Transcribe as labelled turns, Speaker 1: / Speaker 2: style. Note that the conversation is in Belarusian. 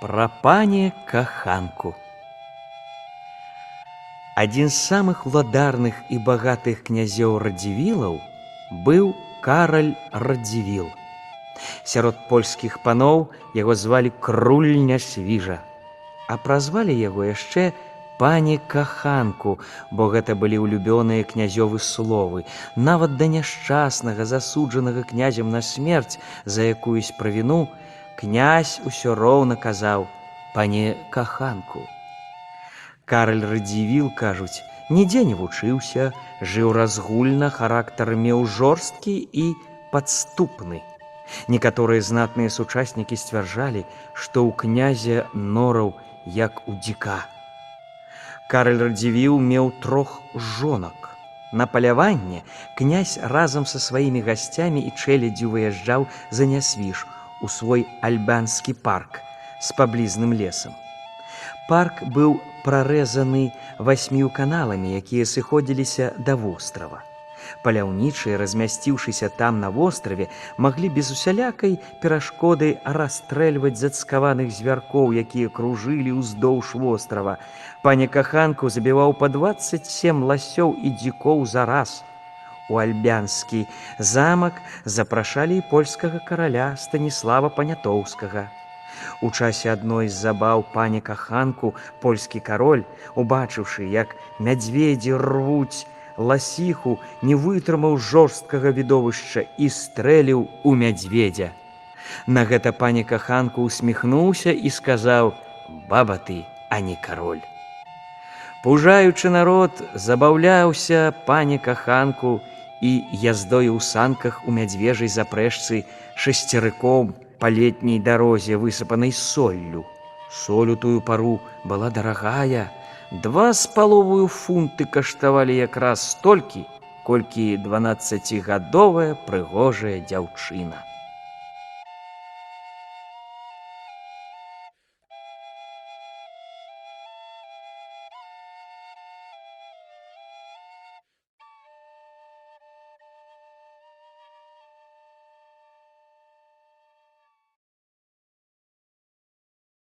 Speaker 1: Пра пане каханку. Адзін з самых уладарных і багатых князёў радзівілаў быў караль радзівіл. Сярод польскіх паноў яго звалі крульня свіжа, а празвалі яго яшчэ пані каханку, бо гэта былі ўлюбёныя князёвы словы, нават да няшчаснага засуджанага князем на смерць за якуюсь правіну, князь усё роўна казаў пане каханку. Караль радзівіл кажуць, нідзе не вучыўся, жыў разгульна, характар меў жорсткі і падступны. Некаторыя знатныя сучаснікі сцвярджалі, што ў князя нораў як у дзіка. Караль радзівіў меў трох жонак. На паляванне князь разам са сваімі гасцямі і чэляддзю выязджаў за нясвіж у свой альбанскі парк з паблізным лесам. Парк быў прарэзаны васьмю каналамі, якія сыходзіліся да вострава. Паляўнічыя, размясціўшыся там на востраве, маглі без усялякай перашкоды расстрэльваць зацкаваных звяркоў, якія кружылі ўздоўж вострава. Паня каханку забіваў па 27 ласёў і дзікоў за раз. У альбянскі замак запрашалі і польскага караля Станіслава Панятоўскага. У часе адной з забаў пані каханку польскі кароль, убачыўшы, як мядзведзі рвуць ласіху, не вытрымаў жорсткага відовішча і стрэліў у мядзведзя. На гэта пані каханку усміхнуўся і сказаў: « Баба ты, а не кароль. Пужаючы народ, забаўляўся пані каханку і яздою ў санках у мядзвежай запрэшцы шасцярыком па летняй дарозе высыпанай соллю. Соль у тую пару была дарагая, два з паловую фунты каштавалі якраз столькі, колькі дванаццацігадовая прыгожая дзяўчына.